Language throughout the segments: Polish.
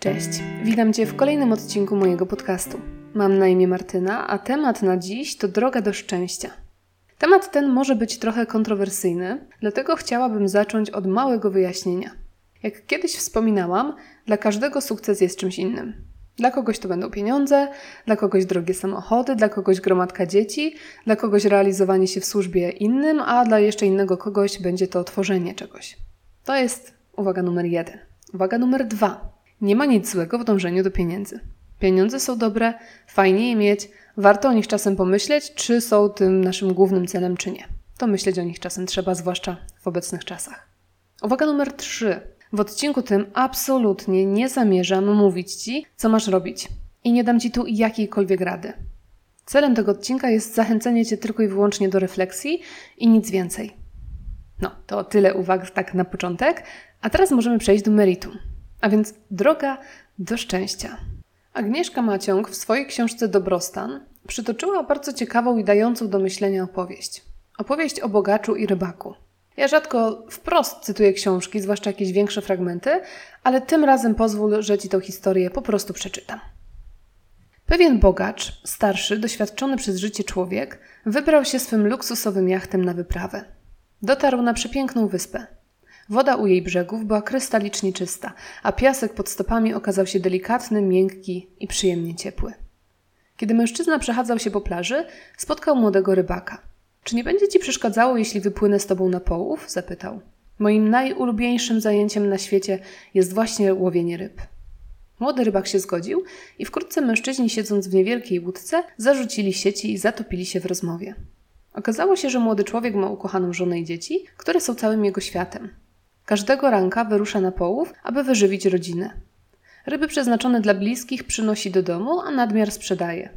Cześć, witam Cię w kolejnym odcinku mojego podcastu. Mam na imię Martyna, a temat na dziś to droga do szczęścia. Temat ten może być trochę kontrowersyjny, dlatego chciałabym zacząć od małego wyjaśnienia. Jak kiedyś wspominałam, dla każdego sukces jest czymś innym. Dla kogoś to będą pieniądze, dla kogoś drogie samochody, dla kogoś gromadka dzieci, dla kogoś realizowanie się w służbie innym, a dla jeszcze innego kogoś będzie to tworzenie czegoś. To jest uwaga numer jeden. Uwaga numer dwa. Nie ma nic złego w dążeniu do pieniędzy. Pieniądze są dobre, fajnie je mieć, warto o nich czasem pomyśleć, czy są tym naszym głównym celem, czy nie. To myśleć o nich czasem trzeba, zwłaszcza w obecnych czasach. Uwaga numer trzy. W odcinku tym absolutnie nie zamierzam mówić Ci, co masz robić. I nie dam Ci tu jakiejkolwiek rady. Celem tego odcinka jest zachęcenie Cię tylko i wyłącznie do refleksji i nic więcej. No, to tyle uwag tak na początek, a teraz możemy przejść do meritum. A więc droga do szczęścia. Agnieszka Maciąg w swojej książce Dobrostan przytoczyła bardzo ciekawą i dającą do myślenia opowieść. Opowieść o bogaczu i rybaku. Ja rzadko wprost cytuję książki, zwłaszcza jakieś większe fragmenty, ale tym razem pozwól, że Ci tę historię po prostu przeczytam. Pewien bogacz, starszy, doświadczony przez życie człowiek, wybrał się swym luksusowym jachtem na wyprawę. Dotarł na przepiękną wyspę. Woda u jej brzegów była krystalicznie czysta, a piasek pod stopami okazał się delikatny, miękki i przyjemnie ciepły. Kiedy mężczyzna przechadzał się po plaży, spotkał młodego rybaka. Czy nie będzie ci przeszkadzało, jeśli wypłynę z tobą na połów? zapytał. Moim najulubieńszym zajęciem na świecie jest właśnie łowienie ryb. Młody rybak się zgodził i wkrótce mężczyźni, siedząc w niewielkiej łódce, zarzucili sieci i zatopili się w rozmowie. Okazało się, że młody człowiek ma ukochaną żonę i dzieci, które są całym jego światem. Każdego ranka wyrusza na połów, aby wyżywić rodzinę. Ryby przeznaczone dla bliskich przynosi do domu, a nadmiar sprzedaje.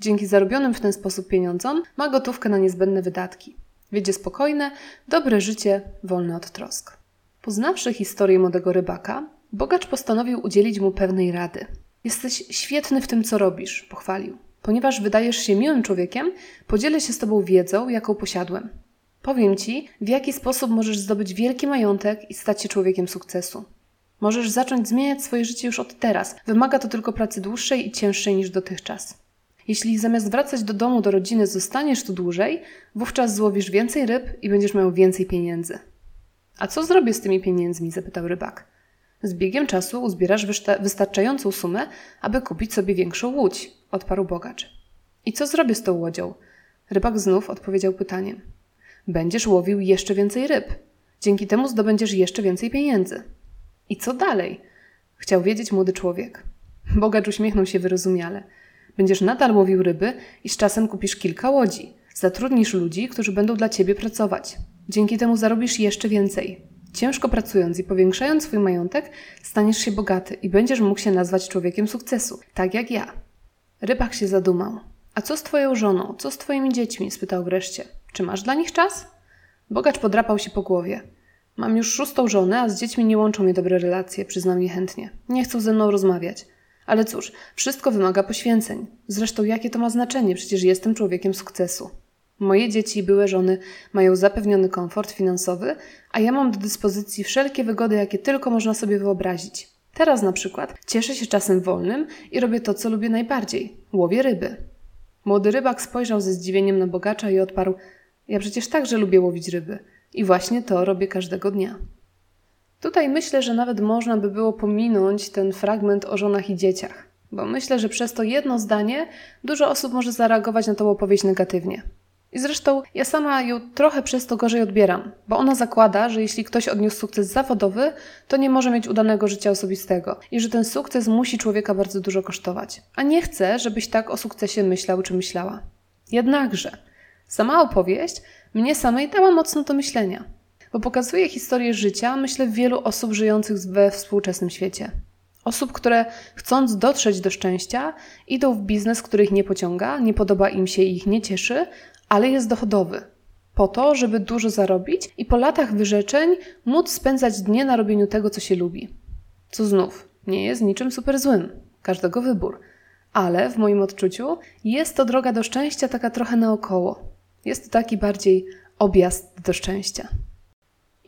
Dzięki zarobionym w ten sposób pieniądzom ma gotówkę na niezbędne wydatki. Wiedzie spokojne, dobre życie, wolne od trosk. Poznawszy historię młodego rybaka, bogacz postanowił udzielić mu pewnej rady. Jesteś świetny w tym, co robisz, pochwalił. Ponieważ wydajesz się miłym człowiekiem, podzielę się z tobą wiedzą, jaką posiadłem. Powiem ci, w jaki sposób możesz zdobyć wielki majątek i stać się człowiekiem sukcesu. Możesz zacząć zmieniać swoje życie już od teraz. Wymaga to tylko pracy dłuższej i cięższej niż dotychczas. Jeśli zamiast wracać do domu, do rodziny, zostaniesz tu dłużej, wówczas złowisz więcej ryb i będziesz miał więcej pieniędzy. A co zrobię z tymi pieniędzmi? zapytał rybak. Z biegiem czasu uzbierasz wystarczającą sumę, aby kupić sobie większą łódź, odparł bogacz. I co zrobię z tą łodzią? Rybak znów odpowiedział pytaniem. Będziesz łowił jeszcze więcej ryb. Dzięki temu zdobędziesz jeszcze więcej pieniędzy. I co dalej? Chciał wiedzieć młody człowiek. Bogacz uśmiechnął się wyrozumiale. Będziesz nadal łowił ryby i z czasem kupisz kilka łodzi. Zatrudnisz ludzi, którzy będą dla ciebie pracować. Dzięki temu zarobisz jeszcze więcej. Ciężko pracując i powiększając swój majątek, staniesz się bogaty i będziesz mógł się nazwać człowiekiem sukcesu, tak jak ja. Rybak się zadumał. A co z twoją żoną? Co z twoimi dziećmi? spytał wreszcie. Czy masz dla nich czas? Bogacz podrapał się po głowie. Mam już szóstą żonę, a z dziećmi nie łączą mnie dobre relacje, przyznał niechętnie. Nie chcą ze mną rozmawiać. Ale cóż, wszystko wymaga poświęceń. Zresztą jakie to ma znaczenie? Przecież jestem człowiekiem sukcesu. Moje dzieci i były żony mają zapewniony komfort finansowy, a ja mam do dyspozycji wszelkie wygody, jakie tylko można sobie wyobrazić. Teraz na przykład cieszę się czasem wolnym i robię to, co lubię najbardziej łowię ryby. Młody rybak spojrzał ze zdziwieniem na bogacza i odparł: Ja przecież także lubię łowić ryby i właśnie to robię każdego dnia. Tutaj myślę, że nawet można by było pominąć ten fragment o żonach i dzieciach, bo myślę, że przez to jedno zdanie dużo osób może zareagować na tą opowieść negatywnie. I zresztą ja sama ją trochę przez to gorzej odbieram, bo ona zakłada, że jeśli ktoś odniósł sukces zawodowy, to nie może mieć udanego życia osobistego i że ten sukces musi człowieka bardzo dużo kosztować. A nie chcę, żebyś tak o sukcesie myślał czy myślała. Jednakże, sama opowieść mnie samej dała mocno do myślenia, bo pokazuje historię życia, myślę, wielu osób żyjących we współczesnym świecie. Osób, które chcąc dotrzeć do szczęścia, idą w biznes, który ich nie pociąga, nie podoba im się i ich nie cieszy, ale jest dochodowy. Po to, żeby dużo zarobić i po latach wyrzeczeń móc spędzać dnie na robieniu tego, co się lubi. Co znów nie jest niczym super złym. Każdego wybór. ale w moim odczuciu jest to droga do szczęścia taka trochę naokoło. Jest to taki bardziej objazd do szczęścia.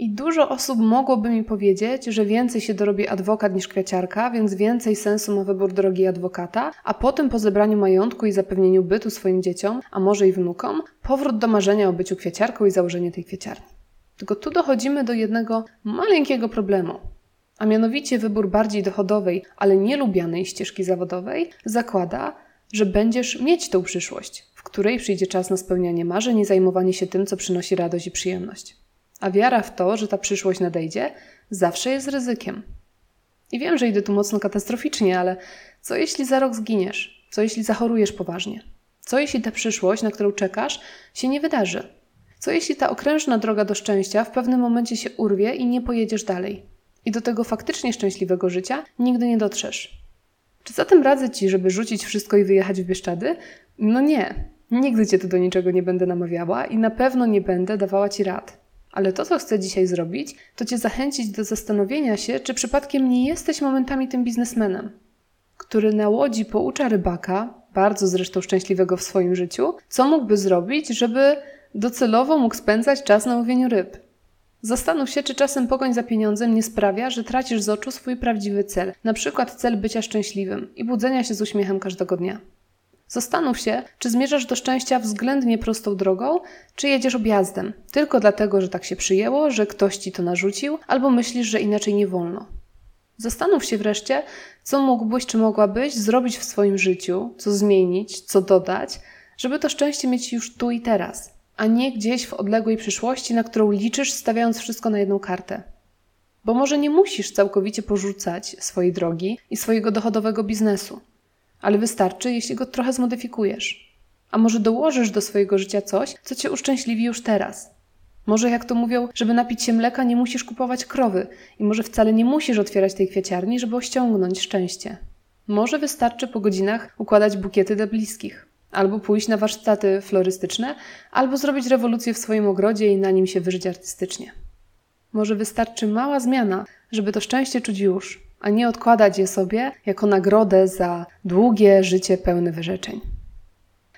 I dużo osób mogłoby mi powiedzieć, że więcej się dorobi adwokat niż kwiaciarka, więc więcej sensu ma wybór drogi adwokata, a potem po zebraniu majątku i zapewnieniu bytu swoim dzieciom, a może i wnukom, powrót do marzenia o byciu kwiaciarką i założenie tej kwiaciarni. Tylko tu dochodzimy do jednego maleńkiego problemu. A mianowicie wybór bardziej dochodowej, ale nielubianej ścieżki zawodowej zakłada, że będziesz mieć tą przyszłość, w której przyjdzie czas na spełnianie marzeń i zajmowanie się tym, co przynosi radość i przyjemność. A wiara w to, że ta przyszłość nadejdzie, zawsze jest ryzykiem. I wiem, że idę tu mocno katastroficznie, ale co jeśli za rok zginiesz? Co jeśli zachorujesz poważnie? Co jeśli ta przyszłość, na którą czekasz, się nie wydarzy? Co jeśli ta okrężna droga do szczęścia w pewnym momencie się urwie i nie pojedziesz dalej? I do tego faktycznie szczęśliwego życia nigdy nie dotrzesz. Czy zatem radzę ci, żeby rzucić wszystko i wyjechać w Bieszczady? No nie. Nigdy cię tu do niczego nie będę namawiała i na pewno nie będę dawała ci rad. Ale to, co chcę dzisiaj zrobić, to Cię zachęcić do zastanowienia się, czy przypadkiem nie jesteś momentami tym biznesmenem, który na łodzi poucza rybaka, bardzo zresztą szczęśliwego w swoim życiu, co mógłby zrobić, żeby docelowo mógł spędzać czas na łowieniu ryb. Zastanów się, czy czasem pogoń za pieniądzem nie sprawia, że tracisz z oczu swój prawdziwy cel, na przykład cel bycia szczęśliwym i budzenia się z uśmiechem każdego dnia. Zastanów się, czy zmierzasz do szczęścia względnie prostą drogą, czy jedziesz objazdem, tylko dlatego, że tak się przyjęło, że ktoś ci to narzucił, albo myślisz, że inaczej nie wolno. Zastanów się wreszcie, co mógłbyś czy mogłabyś zrobić w swoim życiu, co zmienić, co dodać, żeby to szczęście mieć już tu i teraz, a nie gdzieś w odległej przyszłości, na którą liczysz, stawiając wszystko na jedną kartę. Bo może nie musisz całkowicie porzucać swojej drogi i swojego dochodowego biznesu ale wystarczy, jeśli go trochę zmodyfikujesz. A może dołożysz do swojego życia coś, co cię uszczęśliwi już teraz. Może jak to mówią, żeby napić się mleka, nie musisz kupować krowy i może wcale nie musisz otwierać tej kwiaciarni, żeby osiągnąć szczęście. Może wystarczy po godzinach układać bukiety dla bliskich, albo pójść na warsztaty florystyczne, albo zrobić rewolucję w swoim ogrodzie i na nim się wyżyć artystycznie. Może wystarczy mała zmiana, żeby to szczęście czuć już, a nie odkładać je sobie jako nagrodę za długie życie pełne wyrzeczeń.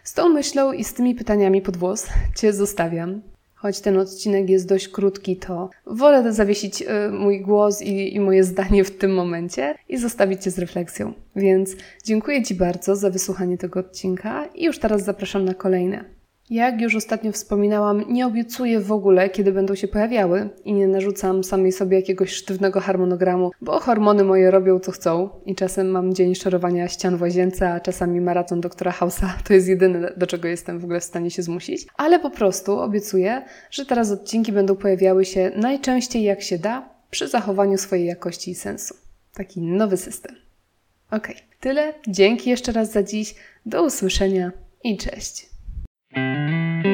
Z tą myślą i z tymi pytaniami pod włos Cię zostawiam. Choć ten odcinek jest dość krótki, to wolę zawiesić y, mój głos i, i moje zdanie w tym momencie i zostawić Cię z refleksją. Więc dziękuję Ci bardzo za wysłuchanie tego odcinka i już teraz zapraszam na kolejne. Jak już ostatnio wspominałam, nie obiecuję w ogóle, kiedy będą się pojawiały i nie narzucam samej sobie jakiegoś sztywnego harmonogramu, bo hormony moje robią co chcą i czasem mam dzień szorowania ścian w łazience, a czasami maraton doktora Hausa. To jest jedyne, do czego jestem w ogóle w stanie się zmusić. Ale po prostu obiecuję, że teraz odcinki będą pojawiały się najczęściej jak się da, przy zachowaniu swojej jakości i sensu. Taki nowy system. Ok, tyle. Dzięki jeszcze raz za dziś. Do usłyszenia i cześć. Thank you.